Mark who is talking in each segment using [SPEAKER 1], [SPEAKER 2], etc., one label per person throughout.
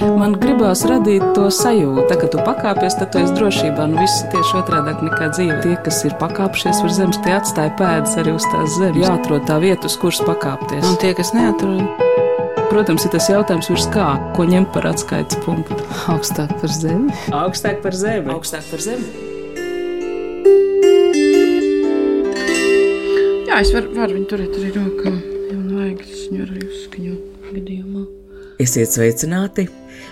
[SPEAKER 1] Man gribās radīt to sajūtu, tā, ka tu pakāpies, tad tu esi drošībā. Nu, viss tieši otrādi nekā dzīve. Tie, kas ir pakāpšies uz zemes, tie atstāja pēdas arī uz tās zemes. Jāatrod tā vieta, uz kuras pakāpties.
[SPEAKER 2] Un tie, kas neatrod,
[SPEAKER 1] Protams, ir tas jautājums, virs kā, ko ņemt par atskaites punktu.
[SPEAKER 2] augstāk par zemi.
[SPEAKER 1] Augstāk par zemi. Augstāk par zemi.
[SPEAKER 2] Jā, es varu, varu viņu turēt arī rokā. Ja man vajag, tas viņu arī uzskaņo gadījumā.
[SPEAKER 3] Esiet sveicināti!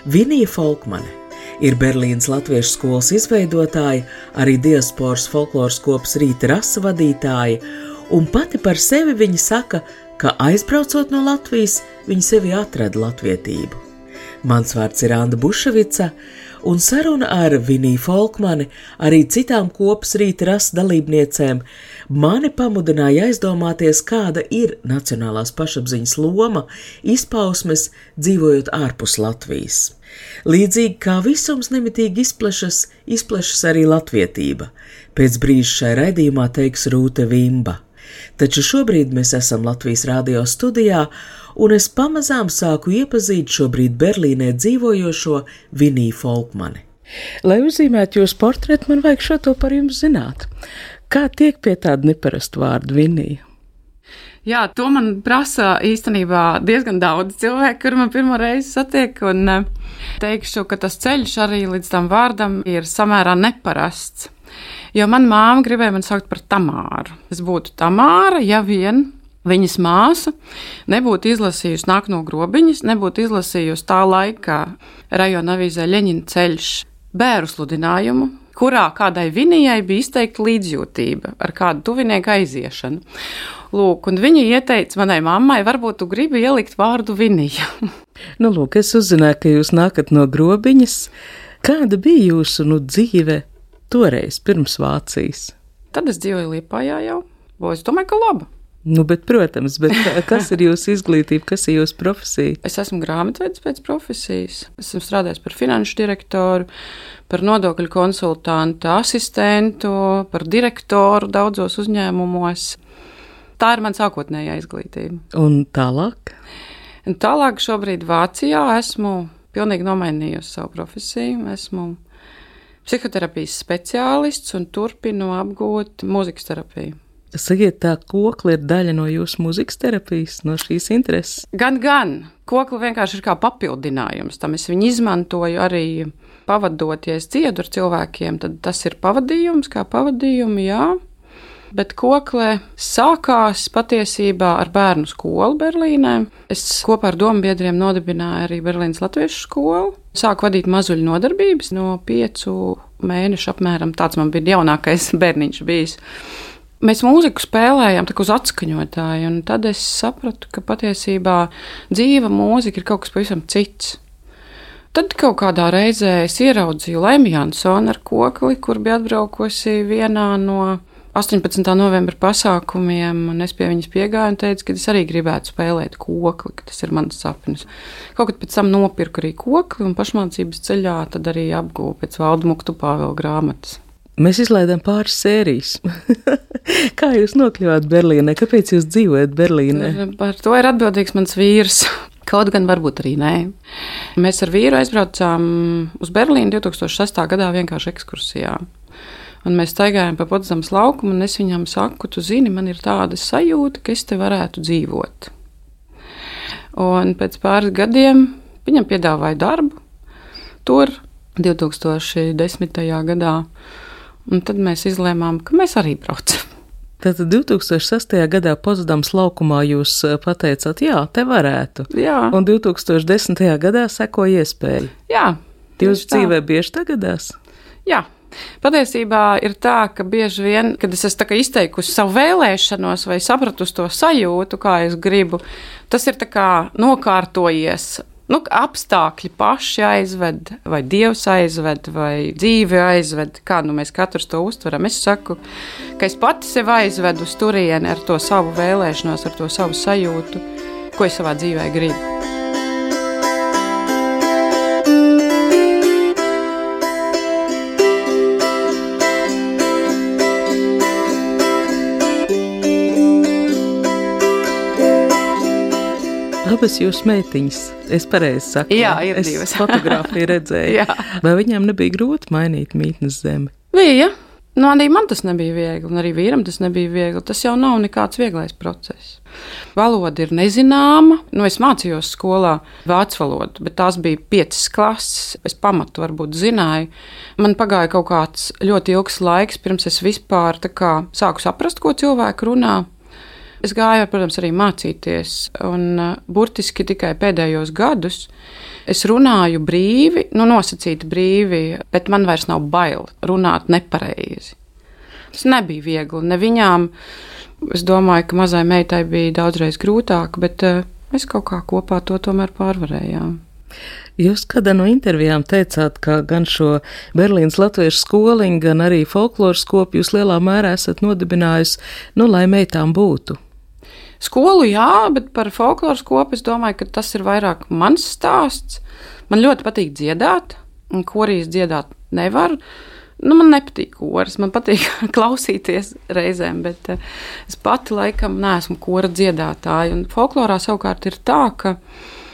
[SPEAKER 3] Vinija Folkmane ir Berlīnas Latviešu skolas izveidotāja, arī diasporas folkloras kopas rīta rasa vadītāja, un pati par sevi viņa saka, ka aizbraucot no Latvijas, viņa sevi atrada latvietību. Mans vārds ir Anna Buševica, un saruna ar Viniju Folkmani, arī citām kopas rīta rasa dalībniecēm, mani pamudināja aizdomāties, kāda ir nacionālās pašapziņas loma izpausmes dzīvojot ārpus Latvijas. Līdzīgi kā visums nemitīgi izplešas, izplešas arī latvietība. Pēc brīža šai raidījumā teiks Rūte Vimba. Taču šobrīd mēs esam Latvijas radio studijā, un es pamazām sāku iepazīt šobrīd Berlīnē dzīvojošo Viniju Folkmani.
[SPEAKER 1] Lai uzzīmētu jūsu portretu, man vajag šo to par jums zināt. Kā tiek pie tāda neparasta vārda Vinija?
[SPEAKER 2] Jā, to man prasa īstenībā diezgan daudz cilvēku, kur man pirmo reizi satiek. Un eh, teikšu, ka tas ceļš arī līdz tam vārdam ir samērā neparasts. Jo manā māte gribēja man saukt par Tamāru. Es būtu Tamāra, ja vien viņas māsa nebūtu izlasījusi nāk no grobiņas, nebūtu izlasījusi tā laika rajona avīzē Leņķina ceļš bērnu sludinājumu, kurā kādai vinijai bija izteikta līdzjūtība ar kādu tuvinieku aiziešanu. Lūk, un viņa ieteica manai mammai, varbūt tu gribi ielikt vārdu vinija.
[SPEAKER 1] nu, lūk, es uzzināju, ka jūs nākat no grobiņas. Kāda bija jūsu nu, dzīve toreiz, pirms Vācijas?
[SPEAKER 2] Tad es dzīvoju Lietpājā jau. Bo es domāju, ka laba.
[SPEAKER 1] Nu, bet, protams, bet kas ir jūsu izglītība, kas ir jūsu profesija?
[SPEAKER 2] Es esmu grāmatvedis pēc profesijas. Esmu strādājis par finanšu direktoru, par nodokļu konsultantu, asistentu, par direktoru daudzos uzņēmumos. Tā ir mana sākotnējā izglītība.
[SPEAKER 1] Un tālāk?
[SPEAKER 2] Un tālāk šobrīd Vācijā esmu pilnīgi nomainījusi savu profesiju. Esmu psihoterapijas speciālists un turpinu apgūt mūzikas terapiju.
[SPEAKER 1] Sakiet, tā kokla ir daļa no jūsu mūzikas terapijas, no šīs intereses.
[SPEAKER 2] Gan, gan. Kokla vienkārši ir kā papildinājums tam. Es viņu izmantoju arī pavadot, ja es dziedu ar cilvēkiem, tad tas ir pavadījums, kā pavadījumi, jā. Bet koklē sākās patiesībā ar bērnu skolu Berlīnē. Es kopā ar domu biedriem nodibināju arī Berlīnas Latviešu skolu. Sāku vadīt mazuļu nodarbības no piecu mēnešu apmēram. Tāds man bija jaunākais bērniņš bijis. Mēs mūziku spēlējām uz atskaņotāju, un tad es sapratu, ka patiesībā dzīva mūzika ir kaut kas pavisam cits. Tad kaut kādā reizē es ieraudzīju Laimiju Jansonu ar kokli, kur bija atbraukusi vienā no 18. novembra pasākumiem, un es pie viņas piegāju un teicu, ka es arī gribētu spēlēt kokli, ka tas ir mans sapnis. Kaut kad pēc tam nopirku arī kokli, un pašmācības ceļā tad arī apgūvu pēc valdu muktu pāvēl grāmatas.
[SPEAKER 1] Mēs izlaidām pāris sērijas. Kā jūs nokļuvāt Berlīnē? Kāpēc jūs dzīvojat Berlīnē?
[SPEAKER 2] Par to ir atbildīgs mans vīrs. Kaut gan varbūt arī nē. Mēs ar vīru aizbraucām uz Berlīnu 2006. gadā vienkārši ekskursijā. Un mēs staigājām pa Podzamas laukumu, un es viņam saku, tu zini, man ir tāda sajūta, ka es te varētu dzīvot. Un pēc pāris gadiem viņam piedāvāja darbu tur 2010. gadā. Un tad mēs izlēmām, ka mēs arī braucam.
[SPEAKER 1] Tātad 2006. gadā Potsdamas laukumā jūs eh, pateicāt, jā, te varētu.
[SPEAKER 2] Jā.
[SPEAKER 1] Un 2010. gadā sekoja iespēja.
[SPEAKER 2] Jā.
[SPEAKER 1] Jūs dzīvē bieži tagadās?
[SPEAKER 2] Jā. Patiesībā ir tā, ka bieži vien, kad es esmu izteikusi savu vēlēšanos vai sapratusi to sajūtu, kā es gribu, tas ir nokārtojies nu, apstākļi paši aizved, vai dievs aizved, vai dzīve aizved, kā nu mēs katrs to uztveram. Es saku, ka es pati sev aizvedu uz turieni ar to savu vēlēšanos, ar to savu sajūtu, ko es savā dzīvē gribu.
[SPEAKER 1] Abas jūsu meitiņas, es pareizi saku.
[SPEAKER 2] Jā, ir
[SPEAKER 1] es
[SPEAKER 2] divas.
[SPEAKER 1] fotografiju redzēju. Vai viņām nebija grūti mainīt mītnes zemi?
[SPEAKER 2] Bija. Nu, arī man tas nebija viegli, un arī vīram tas nebija viegli. Tas jau nav nekāds vieglais process. Valoda ir nezināma. Nu, es mācījos skolā vācu valodu, bet tās bija piecas klases. Es pamatu varbūt zināju. Man pagāja kaut kāds ļoti ilgs laiks, pirms es vispār kā sāku saprast, ko cilvēki runā. Es gāju, protams, arī mācīties, un uh, burtiski tikai pēdējos gadus es runāju brīvi, nu, nosacīti brīvi, bet man vairs nav bail runāt nepareizi. Tas nebija viegli. Ne viņām, es domāju, ka mazai meitai bija daudzreiz grūtāk, bet uh, mēs kaut kā kopā to tomēr pārvarējām.
[SPEAKER 1] Jūs kādā no intervijām teicāt, ka gan šo Berlīnas latviešu skoliņu, gan arī folkloras kopu jūs lielā mērā esat nodibinājusi, nu, lai meitām būtu.
[SPEAKER 2] Skolu jā, bet par folkloras kopu es domāju, ka tas ir vairāk mans stāsts. Man ļoti patīk dziedāt, un korīs dziedāt nevar. Nu, man nepatīk koris, man patīk klausīties reizēm, bet eh, es pati laikam neesmu kora dziedātāja. Un folklorā savukārt ir tā, ka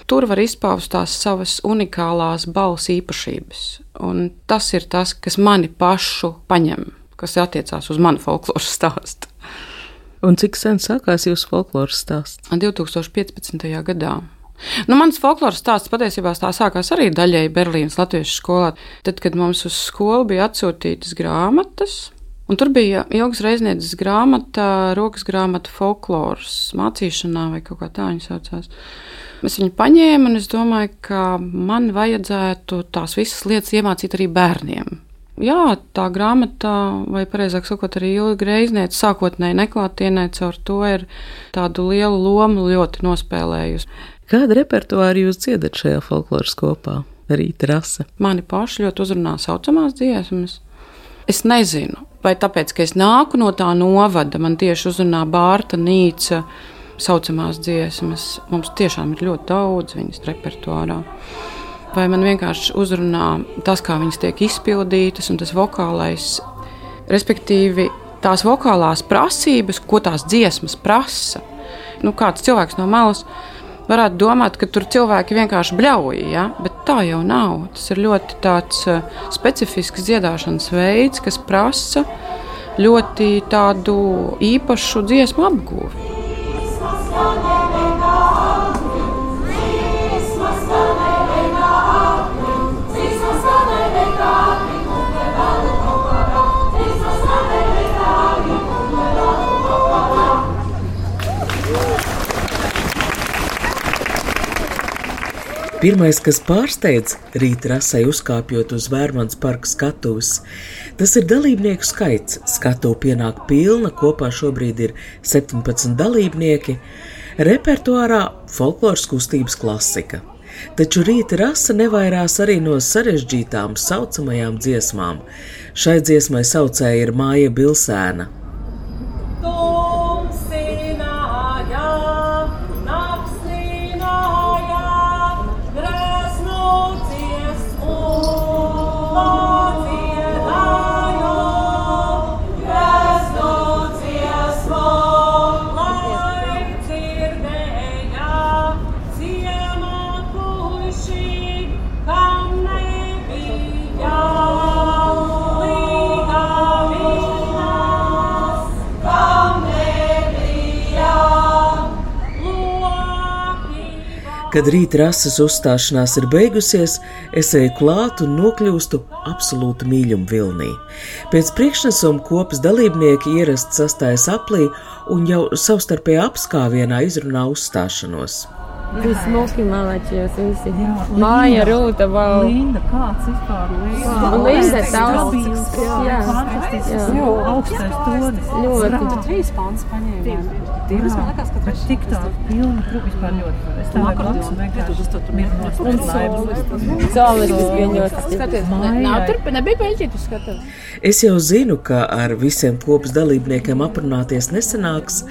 [SPEAKER 2] tur var izpaust tās savas unikālās balss īpašības. Un tas ir tas, kas mani pašu paņem, kas attiecās uz manu folkloras stāstu.
[SPEAKER 1] Un cik sen sākās jūsu folkloras stāsts?
[SPEAKER 2] 2015. gadā. Nu, mans folkloras stāsts patiesībā tā sākās arī daļēji Berlīnas Latviešu skolā. Tad, kad mums uz skolu bija atsūtītas grāmatas, un tur bija ilgas reizes grāmata, rokas grāmata folkloras mācīšanā, vai kaut kā tā viņa saucās. Es viņu paņēmu, un es domāju, ka man vajadzētu tās visas lietas iemācīt arī bērniem. Jā, tā grāmata, vai precīzāk sakot, arī Ilga Greizniece, sākotnēji neklātienē caur to ir tādu lielu lomu ļoti nospēlējusi.
[SPEAKER 1] Kādu repertuāru jūs dziedat šajā folkloras kopā? Rīta rasa.
[SPEAKER 2] Mani paši ļoti uzrunā saucamās dziesmas. Es nezinu, vai tāpēc, ka es nāku no tā novada, man tieši uzrunā Bārta Nīca saucamās dziesmas. Mums tiešām ir ļoti daudz viņas repertuārā vai man vienkārši uzrunā tas, kā viņas tiek izpildītas, un tas vokālais, respektīvi tās vokālās prasības, ko tās dziesmas prasa. Nu, kāds cilvēks no malas varētu domāt, ka tur cilvēki vienkārši bļauj, ja? bet tā jau nav. Tas ir ļoti tāds specifisks dziedāšanas veids, kas prasa ļoti tādu īpašu dziesmu apgūvi.
[SPEAKER 3] Pirmais, kas pārsteidz rīta rasai uzkāpjot uz Vērmans parka skatuves, tas ir dalībnieku skaits. Skatuve pienāk pilna, kopā šobrīd ir 17 dalībnieki, repertuārā folkloras kustības klasika. Taču rīta rasa nevairās arī no sarežģītām saucamajām dziesmām. Šai dziesmai saucēja ir Māja Bilsēna. Kad rīta rases uzstāšanās ir beigusies, es eju klāt un nokļūstu absolūti mīļuma vilnī. Pēc priekšnesuma kopas dalībnieki ierasti sastājas aplī un jau savstarpējā apskāvienā izrunā uzstāšanos.
[SPEAKER 4] Jūs smuki malačies visi. Māja, Rūta, vēl.
[SPEAKER 5] Linda, kāds vispār Linda?
[SPEAKER 4] Linda daudz.
[SPEAKER 5] Jā, fantastisks. Jā, augstais tonis.
[SPEAKER 4] Ļoti.
[SPEAKER 5] Tu trīs pants paņēmi. Divas, man liekas, ka bet tik tā pilna trupa vispār ļoti. Es tā vēl blakus un vienkārši tur mirnos un laimes.
[SPEAKER 4] Solis bija ļoti.
[SPEAKER 5] Skaties,
[SPEAKER 4] Nav tur, nebija beļķi, tu skaties.
[SPEAKER 3] Es jau zinu, ka ar visiem kopas dalībniekiem aprunāties nesanāks,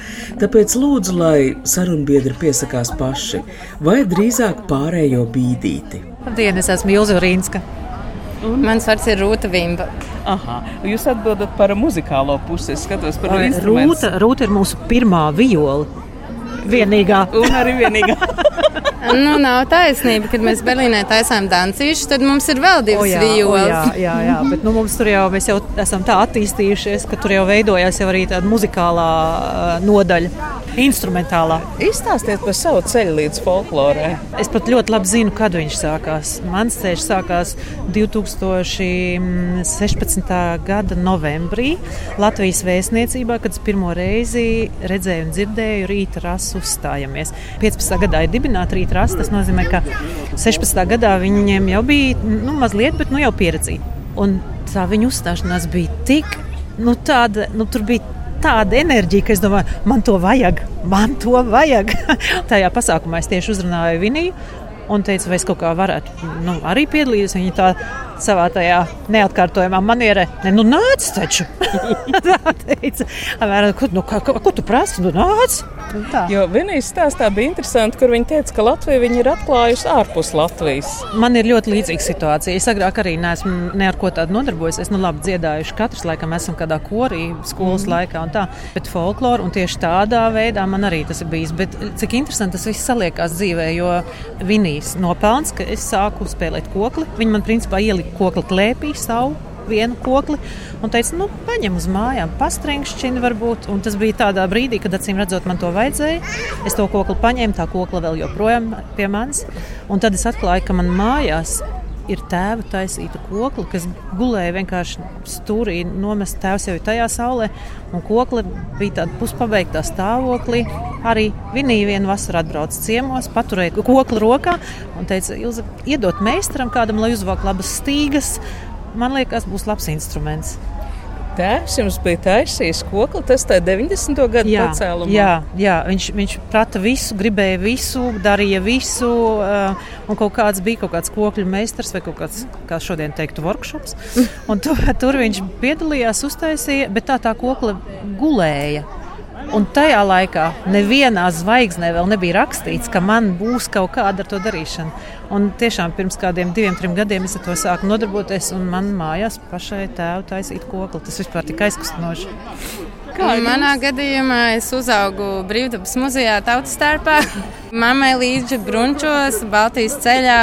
[SPEAKER 3] tāpēc lūdzu, lai sarunbiedri piesakās paši, vai drīzāk pārējo bīdīti.
[SPEAKER 5] Labdien, es esmu Ilza Rīnska.
[SPEAKER 6] Mans vārds ir Rūta Vimba.
[SPEAKER 1] Aha, jūs atbildat par muzikālo pusi. Es skatos par
[SPEAKER 5] Rūta, Rūta ir mūsu pirmā viola. Vienīgā.
[SPEAKER 1] Un arī vienīgā.
[SPEAKER 6] nu, nav taisnība, kad mēs Berlīnē taisām dancīšus, tad mums ir vēl divas
[SPEAKER 5] O, jā, o,
[SPEAKER 6] vijoles.
[SPEAKER 5] jā, jā, jā, bet nu, mums tur jau, mēs jau esam tā attīstījušies, ka tur jau veidojās jau arī tāda muzikālā uh, nodaļa, instrumentālā.
[SPEAKER 3] Izstāstiet par savu ceļu līdz folklorai.
[SPEAKER 5] Es pat ļoti labi zinu, kad viņš sākās. Mans ceļš sākās 2016. gada novembrī Latvijas vēstniecībā, kad es pirmo reizi redzēju un dzirdēju rīta rasu uzstājamies. 15. gadā ir dibināta rīta rasa, tas nozīmē, ka 16. gadā viņiem jau bija nu, mazliet, bet nu, jau pieredzīta. Un tā viņa uzstāšanās bija tik, nu, tāda, nu, tur bija tāda enerģija, ka es domāju, man to vajag, man to vajag. Tajā pasākumā es tieši uzrunāju Viniju un teicu, vai es kaut kā varētu nu, arī piedalīties. Viņa tā savā tajā neatkārtojamā manierē, ne, nu nāc taču. tā teica, Apmēram, ko, nu, kā, ko, ko tu prasi, nu nāc. Tā.
[SPEAKER 3] Jo vienīs stāstā bija interesanti, kur viņi teica, ka Latvija viņi ir atklājusi ārpus Latvijas.
[SPEAKER 5] Man ir ļoti līdzīga situācija. Es agrāk arī neesmu ne ar ko tādu nodarbojies. Es nu labi dziedājuši. Katrs laikam esam kādā korī skolas mm. laikā un tā. Bet folkloru un tieši tādā veidā man arī tas ir bijis. Bet cik interesanti tas viss saliekās dzīvē, jo Vinijas nopelns, ka es sāku spēlēt kokli. Viņi man principā ielika kokli klēpī savu vienu kokli un teica, nu, paņem uz mājām, pastrēgšķini varbūt. Un tas bija tādā brīdī, kad acīm redzot, man to vajadzēja. Es to kokli paņēmu, tā kokla vēl joprojām pie manis. Un tad es atklāju, ka man mājās ir tēva taisīta kokla, kas gulēja vienkārši stūrī, nomest tēvs jau tajā saulē. Un kokla bija tāda puspabeigtā stāvoklī. Arī Vinija vienu vasaru atbrauca ciemos, paturēja kokli rokā un teica, iedot meistaram kādam, lai uzvāk labas stīgas. Man liekas, būs labs instruments.
[SPEAKER 3] Tēvs jums bija taisījis kokli, tas tā 90. gadu
[SPEAKER 5] Jā,
[SPEAKER 3] pacēlumā.
[SPEAKER 5] jā, jā viņš, viņš prata visu, gribēja visu, darīja visu. Uh, un kaut kāds bija kaut kāds kokļu meistars vai kaut kāds, kā šodien teiktu, workshops. Un tu, tur viņš piedalījās, uztaisīja, bet tā tā kokla gulēja. Un tajā laikā nevienā zvaigznē vēl nebija rakstīts, ka man būs kaut kāda ar to darīšana. Un tiešām pirms kādiem diviem, trim gadiem es ar to sāku nodarboties, un man mājās pašai tēvu taisīt kokli. Tas vispār tik aizkustinoši.
[SPEAKER 6] Kā Manā gadījumā es uzaugu Brīvdabas muzejā, tautas starpā. Mammai līdzi brunčos, Baltijas ceļā,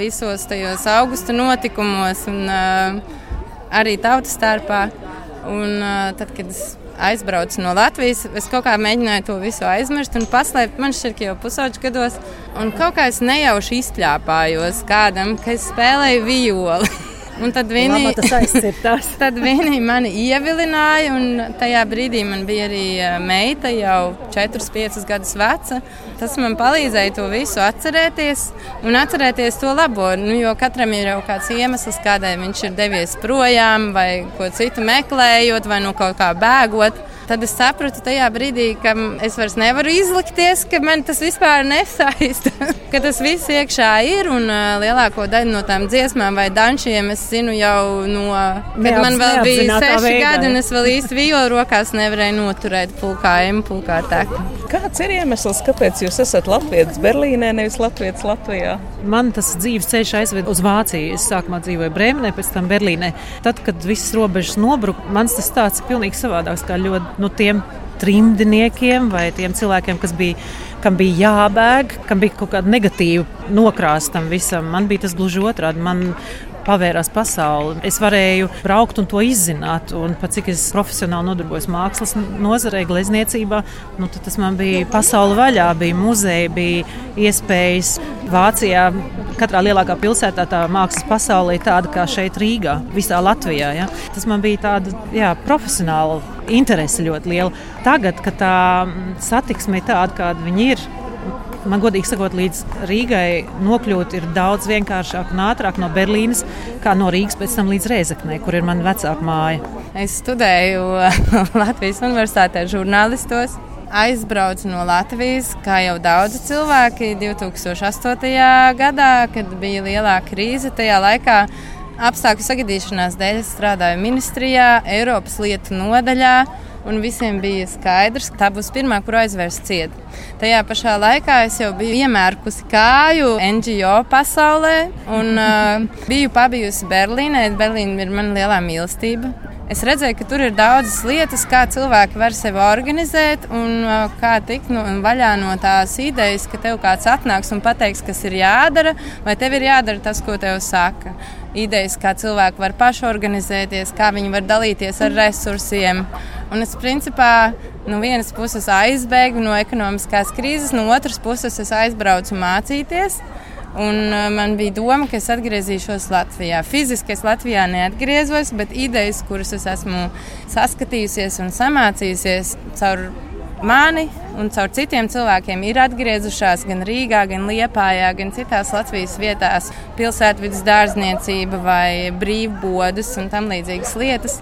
[SPEAKER 6] visos tajos augusta notikumos un uh, arī tautas starpā. Un, uh, tad, kad es aizbraucu no Latvijas, es kaut kā mēģināju to visu aizmirst un paslēpt. Man šķiet, ka jau pusauģis gados, un kaut kā es nejauši izpļāpājos kādam, ka es spēlēju violi. Un tad viņi, tad viņi mani ievilināja, un tajā brīdī man bija arī eh, meita, jau 4, 5 gadus veca. Tas man palīdzēja to visu atcerēties un atcerēties to labo. Nu, jo katram ir jau kāds iemesls, kādēļ viņš ir devies projām, vai ko citu meklējot, vai no kaut kā bēgot. Tad es sapratu tajā brīdī, ka es vairs nevaru izlikties, ka man tas vispār nesaista. ka tas viss iekšā ir un uh, lielāko daļu no tām dziesmām vai dančiem es zinu jau no. Kad
[SPEAKER 5] Neapz-
[SPEAKER 6] man vēl bija seši gadi, un es vēl īsti vijolu rokās nevarēju noturēt pulkā, emu pulkā teku.
[SPEAKER 3] Kāds ir iemesls, kāpēc jūs esat Latvijas Berlīnē, nevis Latvijas Latvijā?
[SPEAKER 5] Man tas dzīves ceļš aizveda uz Vāciju. Es sākumā dzīvoju Brēmenē, pēc tam Berlīnē. Tad, kad visas robežas nobruka, mans tas stāsts ir pilnīgi savādāks kā ļoti no tiem trimdiniekiem vai tiem cilvēkiem, kas bija. Kam bija jābēg, kam bija kaut kāda negatīva nokrāsta tam visam. Man bija tas gluži otrādi. Man pavērās pasaule. Es varēju braukt un to izzināt. Un pat cik es profesionāli nodarbojos mākslas nozarē, glezniecībā, nu, tas man bija pasaule vaļā. Bija muzeja, bija iespējas Vācijā. Katrā lielākā pilsētā tā mākslas pasaule ir tāda kā šeit Rīgā, visā Latvijā. Ja? Tas man bija tāda jā, profesionāla interese ļoti liela. Tagad, kad tā mm, satiksme ir tāda, kāda viņa ir, man godīgi sakot, līdz Rīgai nokļūt ir daudz vienkāršāk un ātrāk no Berlīnes, kā no Rīgas pēc tam līdz Reizeknei, kur ir mana vecāka māja.
[SPEAKER 6] Es studēju Latvijas Universitātē žurnālistos. Aizbraucu no Latvijas, kā jau daudzi cilvēki, 2008. gadā, kad bija lielā krīze. Tajā laikā apstākļu sagadīšanās dēļ strādāju ministrijā, Eiropas lietu nodaļā. Un visiem bija skaidrs, ka tā būs pirmā, kur aizvērs ciet. Tajā pašā laikā es jau biju iemērkusi kāju NGO pasaulē un uh, biju pabijusi Berlīnē. Berlīna ir mana lielā mīlestība. Es redzēju, ka tur ir daudzas lietas, kā cilvēki var sevi organizēt un kā tikt no, vaļā no tās idejas, ka tev kāds atnāks un pateiks, kas ir jādara, vai tev ir jādara tas, ko tev saka. Idejas, kā cilvēki var pašorganizēties, kā viņi var dalīties ar resursiem. Un es principā no vienas puses aizbēgu no ekonomiskās krīzes, no otras puses es aizbraucu mācīties. Un uh, man bija doma, ka es atgriezīšos Latvijā. Fiziski es Latvijā neatgriezos, bet idejas, kuras es esmu saskatījusies un samācījusies caur mani un caur citiem cilvēkiem, ir atgriezušās gan Rīgā, gan Liepājā, gan citās Latvijas vietās - pilsētvidas dārzniecība vai brīvbodas un tam līdzīgas lietas.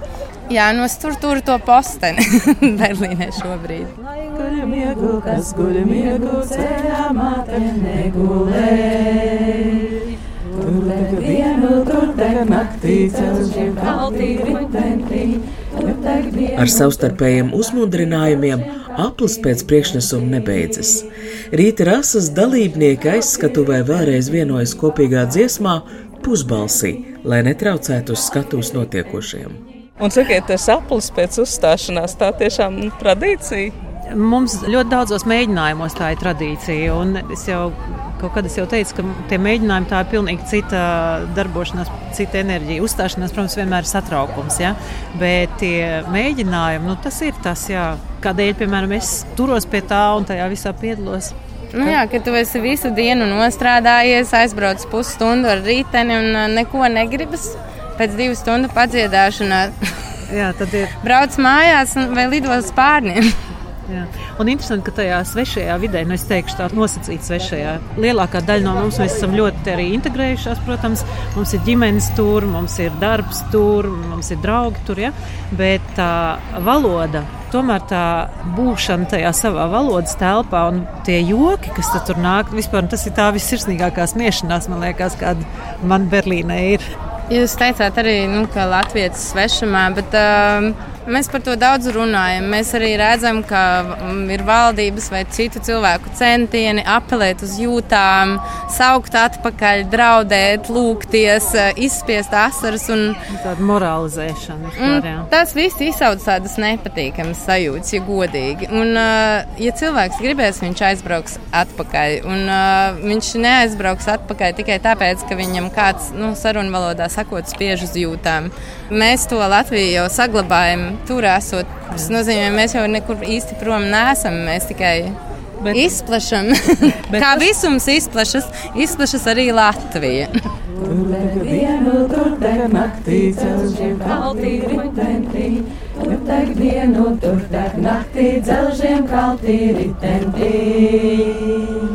[SPEAKER 6] Jā, no nu tur to posteni Berlīnē šobrīd. Guļ miegu, kas guļ miegu, ceļā māte negulē. Tur tagad dienu, tur tagad naktī, celšiem kaltī ritentī. Ar savstarpējiem uzmundrinājumiem aplis pēc priekšnesuma nebeidzas. Rīta rases dalībnieki aizskatuvē vēlreiz vienojas kopīgā dziesmā pusbalsī, lai netraucētu uz skatuves notiekošiem.
[SPEAKER 1] Un sakiet, tas aplis pēc uzstāšanās tā tiešām tradīcija?
[SPEAKER 5] Mums ļoti daudzos mēģinājumos tā ir tradīcija. Es jau kaut kad es jau teicu, ka tie mēģinājumi tā ir pilnīgi cita darbošanās, cita enerģija. Uzstāšanās, protams, vienmēr ir satraukums. Ja? Bet tie mēģinājumi, nu, tas ir tas, jā, kādēļ, piemēram, es turos pie tā un tajā visā piedalos.
[SPEAKER 6] Nu jā, ka tu esi visu dienu nostrādājies, aizbraucis pusstundu ar rīteni un uh, neko negribas pēc divu stundu padziedāšanās.
[SPEAKER 5] Jā, tad ir.
[SPEAKER 6] Brauc mājās vai lido uz pārniem.
[SPEAKER 5] Jā. Un interesanti, ka tajā svešajā vidē, nu es teikšu, tā nosacīta svešajā, lielākā daļa no mums mēs esam ļoti arī integrējušās, protams, mums ir ģimenes tur, mums ir darbs tur, mums ir draugi tur, ja? bet tā valoda, tomēr tā būšana tajā savā valodas telpā un tie joki, kas tur nāk, vispār tas ir tā vissirsnīgākā smiešanās, man liekas, kāda man Berlīnē ir.
[SPEAKER 6] Jūs teicāt arī, nu, ka Latvijas svešumā, bet uh, Mēs par to daudz runājam. Mēs arī redzam, ka mm, ir valdības vai citu cilvēku centieni apelēt uz jūtām, saukt atpakaļ, draudēt, lūgties, eh, izspiest asaras. Un,
[SPEAKER 5] Tāda moralizēšana. Vispār,
[SPEAKER 6] jā. tas viss izsauc tādas nepatīkamas sajūtas, ja godīgi. Un, eh, ja cilvēks gribēs, viņš aizbrauks atpakaļ. Un, uh, viņš neaizbrauks atpakaļ tikai tāpēc, ka viņam kāds, nu, sarunvalodā sakot, spiež uz jūtām. Mēs to Latviju jau saglabājam tur esot. Tas nozīmē, ka mēs jau nekur īsti prom neesam. Mēs tikai bet, izplešam. Kā tas... visums izplešas, izplešas arī Latvija.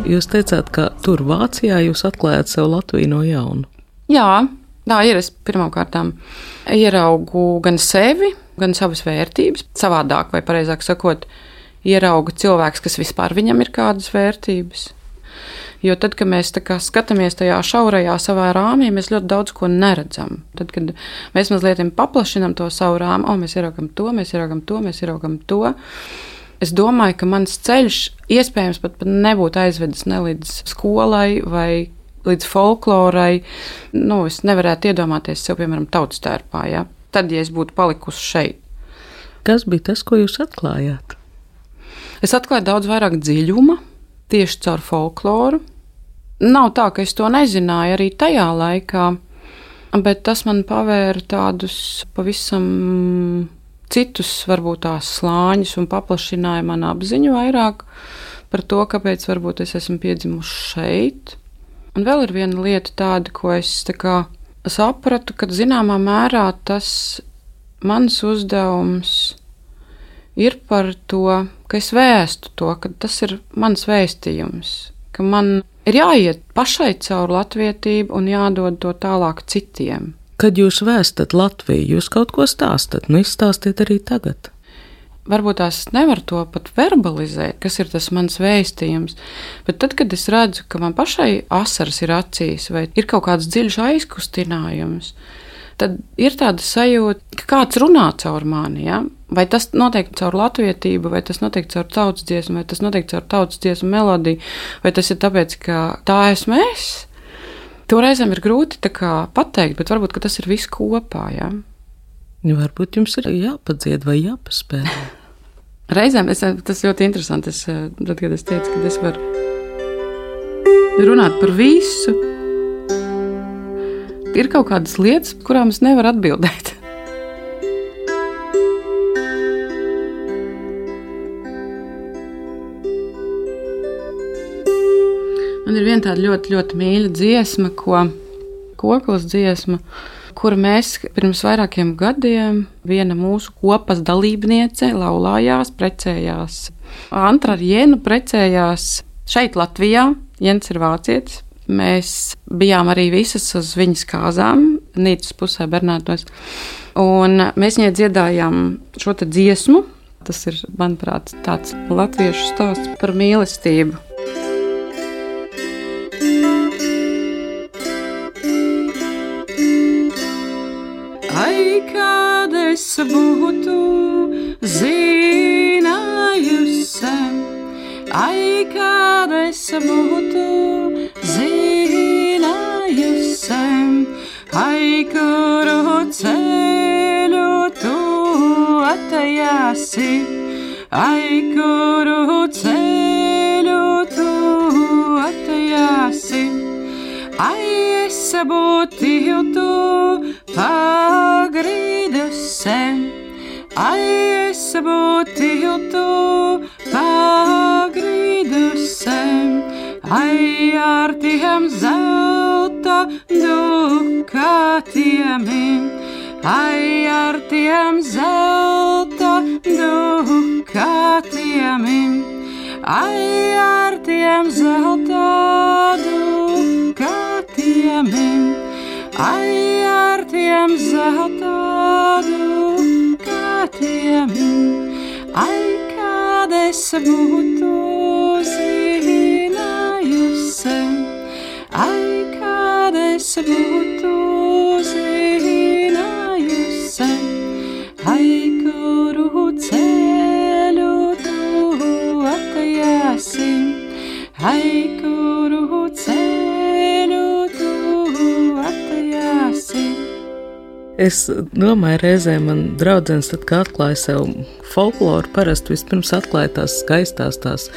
[SPEAKER 1] Jūs teicāt, ka tur Vācijā jūs atklājāt sev Latviju no jauna.
[SPEAKER 2] Jā, tā ir. Es pirmkārt ieraugu gan sevi, gan savas vērtības, savādāk, vai precīzāk sakot, ierauga cilvēks, kas vispār viņam ir kādas vērtības. Jo tad, kad mēs skatāmies tajā šaurajā savā rāmī, mēs ļoti daudz ko neredzam. Tad, kad mēs mazliet paplašinām to savu rāmu, oh, mēs ieraugam to, mēs ieraugam to, mēs ieraugam to. Es domāju, ka mans ceļš iespējams pat, pat nebūtu aizvedis ne līdz skolai vai līdz folklorai. Nu, es nevarētu iedomāties sev, piemēram, tautas tērpā. Ja? tad, ja es būtu palikusi šeit.
[SPEAKER 1] Kas bija tas, ko jūs atklājāt?
[SPEAKER 2] Es atklāju daudz vairāk dziļuma tieši caur folkloru. Nav tā, ka es to nezināju arī tajā laikā, bet tas man pavēra tādus pavisam citus, varbūt tās slāņus un paplašināja manu apziņu vairāk par to, kāpēc varbūt es esmu piedzimusi šeit. Un vēl ir viena lieta tāda, ko es tā kā sapratu, ka zināmā mērā tas mans uzdevums ir par to, ka es vēstu to, ka tas ir mans vēstījums, ka man ir jāiet pašai caur latvietību un jādod to tālāk citiem.
[SPEAKER 1] Kad jūs vēstat Latviju, jūs kaut ko stāstat, nu izstāstiet arī tagad
[SPEAKER 2] varbūt tās nevar to pat verbalizēt, kas ir tas mans vēstījums. Bet tad, kad es redzu, ka man pašai asaras ir acīs, vai ir kaut kāds dziļš aizkustinājums, tad ir tāda sajūta, ka kāds runā caur mani. Ja? Vai tas notiek caur latvietību, vai tas notiek caur tautas dziesmu, vai tas notiek caur tautas dziesmu melodiju, vai tas ir tāpēc, ka tā esmu es. To reizēm ir grūti pateikt, bet varbūt tas ir viss kopā. Ja?
[SPEAKER 1] Varbūt jums ir jāpadzied vai jāpaspēlē.
[SPEAKER 2] Reizēm es, tas ļoti interesanti. Es, tad, kad es teicu, ka es varu runāt par visu, ir kaut kādas lietas, kurām es nevaru atbildēt. Man ir viena tāda ļoti, ļoti mīļa dziesma, ko koklas dziesma, kur mēs pirms vairākiem gadiem viena mūsu kopas dalībniece laulājās, precējās. Antra ar Jēnu precējās šeit Latvijā, Jens ir vācietis. Mēs bijām arī visas uz viņas kāzām, Nīcas pusē, Bernātos. Un mēs viņai dziedājām šo dziesmu. Tas ir, manuprāt, tāds latviešu stāsts par mīlestību. Būtu zinājusi, ai, kad es būtu zinājusi, ai, kuru ceļu tu atejāsi, ai, kuru ceļu tu atejāsi, ai, es būtu tu pagrīdusē, ai es būtu tu pagrīdusē, ai ar tiem zelta dukatiem, ai ar tiem zelta dukatiem, ai ar tiem zelta dukatiem. Ai, ar tiem zelta dukatiem, ai, kad es būtu zinājusi, ai, kad es būtu zinājusi, ai, kuru ceļu tu atejāsi, ai,
[SPEAKER 1] Es domāju, reizē man draudzens, tad, kad atklāja sev folkloru, parasti vispirms atklāja tās skaistās, tās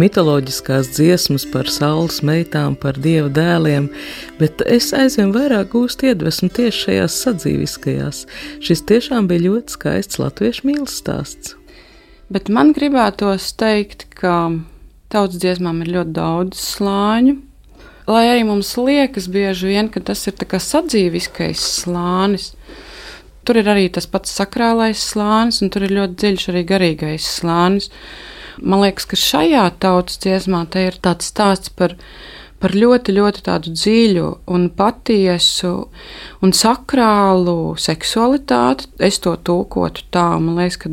[SPEAKER 1] mitoloģiskās dziesmas par saules meitām, par dieva dēliem, bet es aizvien vairāk gūstu iedvesmu tieši šajās sadzīviskajās. Šis tiešām bija ļoti skaists latviešu mīlestības stāsts.
[SPEAKER 2] Bet man gribētos teikt, ka tautas dziesmām ir ļoti daudz slāņu, lai arī mums liekas bieži vien, ka tas ir sadzīviskais slānis. Tur ir arī tas pats sakrālais slānis, un tur ir ļoti dziļš arī garīgais slānis. Man liekas, ka šajā tautas dziesmā te ir tāds stāsts par, par ļoti, ļoti tādu dziļu un patiesu un sakrālu seksualitāti. Es to tūkotu tā, man liekas, ka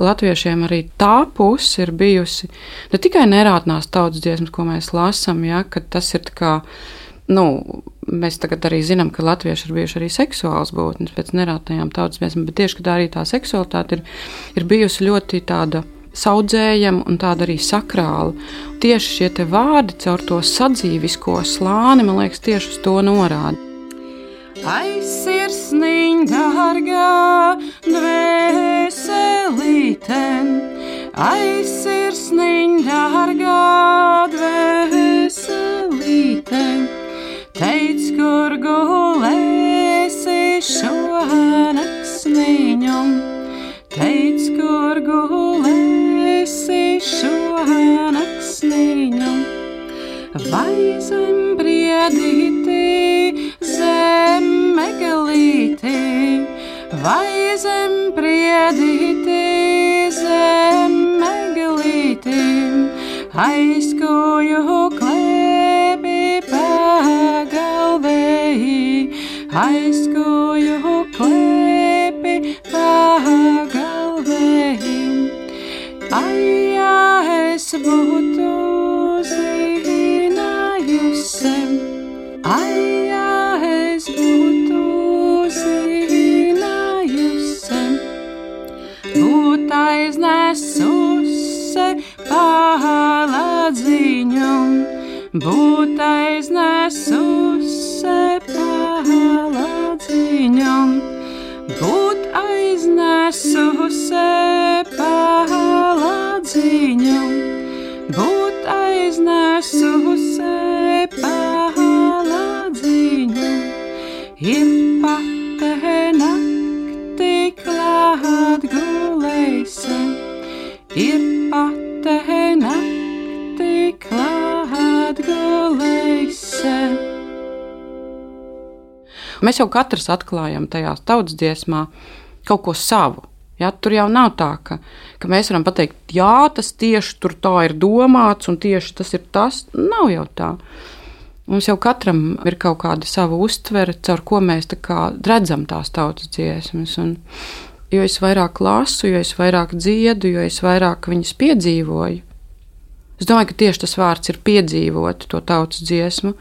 [SPEAKER 2] latviešiem arī tā puse ir bijusi ne tikai nerātnās tautas dziesmas, ko mēs lasām, ja, ka tas ir kā nu, mēs tagad arī zinām, ka latvieši ir bijuši arī seksuāls būtnes pēc nerautajām tautas dziesmām, bet tieši tā arī tā seksualitāte ir, ir bijusi ļoti tāda. Saudzējama un tāda arī sakrāla. Tieši šie vārdi caur to sadzīvisko slāni, man liekas, tieši uz to norāda. Aizsirsniņ, dārgā dvēselīte, aizsirsniņ, dārgā dvēselīte teic, kur gulēsi šo naksniņu, teic, kur gulēsi šo naksniņu. Vai zem briedīti, zem megalīti, vai zem briedīti, zem megalīti, aizkoju klēpī pagalvēji, aizkoju Ai, ja es būtu zinājusi, ai, ja es būtu zinājusi, būt aiznesusi paladziņu būt Mēs jau katrs atklājam tajā tautas dziesmā kaut ko savu. Ja, tur jau nav tā, ka, ka mēs varam pateikt, jā, tas tieši tur tā ir domāts, un tieši tas ir tas. Nav jau tā. Mums jau katram ir kaut kāda sava uztvere, caur ko mēs tā redzam tās tautas dziesmas. Un, jo es vairāk lasu, jo es vairāk dziedu, jo es vairāk viņas piedzīvoju. Es domāju, ka tieši tas vārds ir piedzīvot to tautas dziesmu,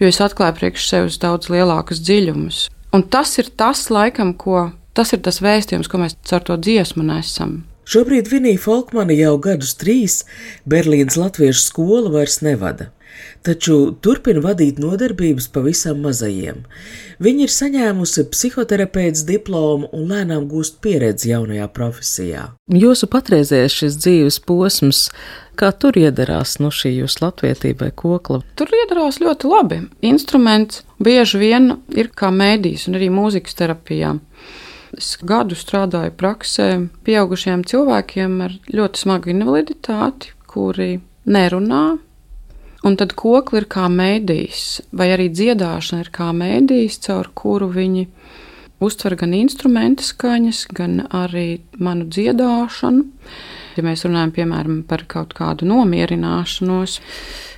[SPEAKER 2] jo es atklāju priekš sevis daudz lielākus dziļumus. Un tas ir tas, laikam, ko Tas ir tas vēstījums, ko mēs caur to dziesmu nesam.
[SPEAKER 3] Šobrīd Vinija Falkmane jau gadus trīs Berlīnas latviešu skola vairs nevada, taču turpina vadīt nodarbības pavisam mazajiem. Viņa ir saņēmusi psihoterapeits diplomu un lēnām gūst pieredzi jaunajā profesijā.
[SPEAKER 1] Jūsu patreizējais šis dzīves posms, kā tur iedarās no šī jūsu latvietībai kokla?
[SPEAKER 2] Tur iedarās ļoti labi. Instruments bieži vien ir kā mēdīs un arī mūzikas terapijā. Es gadu strādāju praksē pieaugušiem cilvēkiem ar ļoti smagu invaliditāti, kuri nerunā. Un tad kokli ir kā mēdījis, vai arī dziedāšana ir kā mēdījis, caur kuru viņi uztver gan instrumentu skaņas, gan arī manu dziedāšanu. Ja mēs runājam piemēram par kaut kādu nomierināšanos,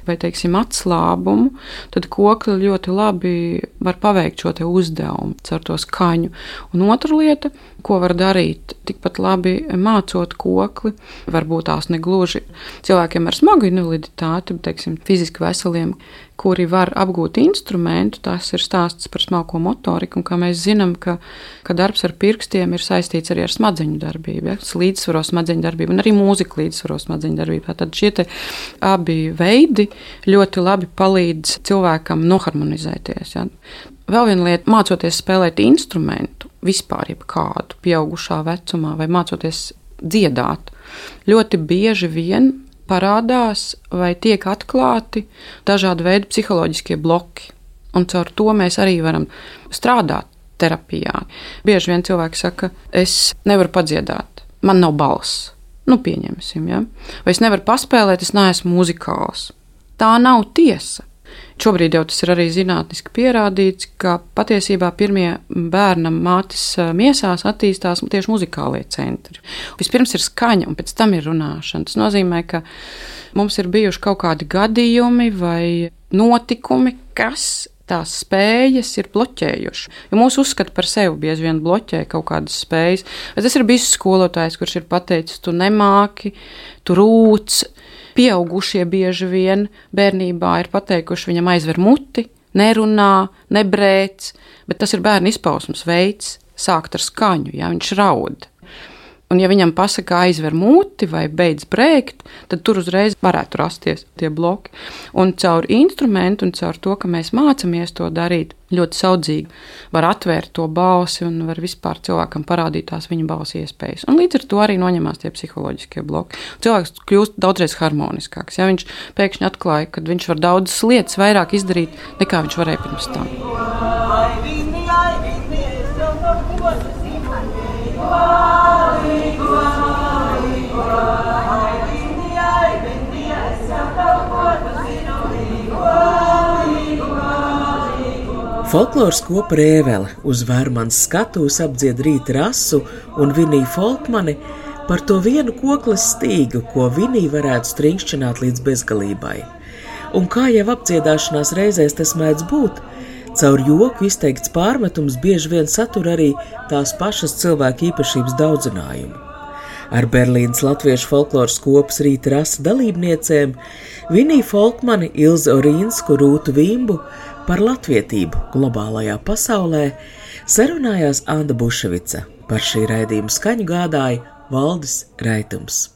[SPEAKER 2] vai teiksim, atslābumu, tad kokli ļoti labi var paveikt šo uzdevumu caur to skaņu. Un otra lieta, ko var darīt, tikpat labi mācot kokli, varbūt tās negluži cilvēkiem ar smagu invaliditāti, bet teiksim, fiziski veseliem, kuri var apgūt instrumentu. Tas ir stāsts par smalko motoriku, un kā mēs zinām, ka, ka darbs ar pirkstiem ir saistīts arī ar smadzeņu darbību, ja? līdzsvaro smadzeņu darbību, un arī mūzika līdzsvaro smadzeņu darbību. Tad šie abi veidi ļoti labi palīdz cilvēkam noharmonizēties. Ja? Vēl viena lieta, mācoties spēlēt instrumentu, vispār jebkādu pieaugušā vecumā, vai mācoties dziedāt, ļoti bieži vien parādās vai tiek atklāti dažādi veidi psiholoģiskie bloki. Un caur to mēs arī varam strādāt terapijā. Bieži vien cilvēki saka, es nevaru padziedāt, man nav balss. Nu, pieņemsim, ja? vai es nevaru paspēlēt, es neesmu muzikāls. Tā nav tiesa. Šobrīd jau tas ir arī zinātniski pierādīts, ka patiesībā pirmie bērna mātes miesās attīstās tieši muzikālie centri. Vispirms ir skaņa, un pēc tam ir runāšana. Tas nozīmē, ka mums ir bijuši kaut kādi gadījumi vai notikumi, kas tās spējas ir bloķējuši. Jo mūsu uzskata par sevi bieži vien bloķē kaut kādas spējas. Bet tas ir bijis skolotājs, kurš ir pateicis, tu nemāki, tu rūc, Pieaugušie bieži vien bērnībā ir pateikuši viņam aizver muti, nerunā, nebrēc, bet tas ir bērna izpausmes veids, sākt ar skaņu, ja viņš raud. Un, ja viņam pasaka, aizver muti vai beidz brēkt, tad tur uzreiz varētu rasties tie bloki. Un caur instrumentu un caur to, ka mēs mācāmies to darīt, ļoti saudzīgi var atvērt to balsi un var vispār cilvēkam parādīt tās viņa balss iespējas. Un līdz ar to arī noņemās tie psiholoģiskie bloki. Cilvēks kļūst daudzreiz harmoniskāks. Ja viņš pēkšņi atklāja, ka viņš var daudzas lietas vairāk izdarīt nekā viņš varēja pirms tam.
[SPEAKER 3] Folkloras kopa Rēvele uz Vērmanas skatuves apdzied rīta rasu un Viniju Folkmani par to vienu koklas stīgu, ko Vinija varētu stringšķināt līdz bezgalībai. Un kā jau apdziedāšanās reizēs tas mēdz būt, caur joku izteikts pārmetums bieži vien satur arī tās pašas cilvēku īpašības daudzinājumu. Ar Berlīnas latviešu folkloras kopas rīta rasa dalībniecēm Vinija Folkmani, Ilza Orīnsku, Rūtu Vimbu Par latvietību globālajā pasaulē sarunājās Anna Buševica. Par šī raidījuma skaņu gādāja Valdis Raitums.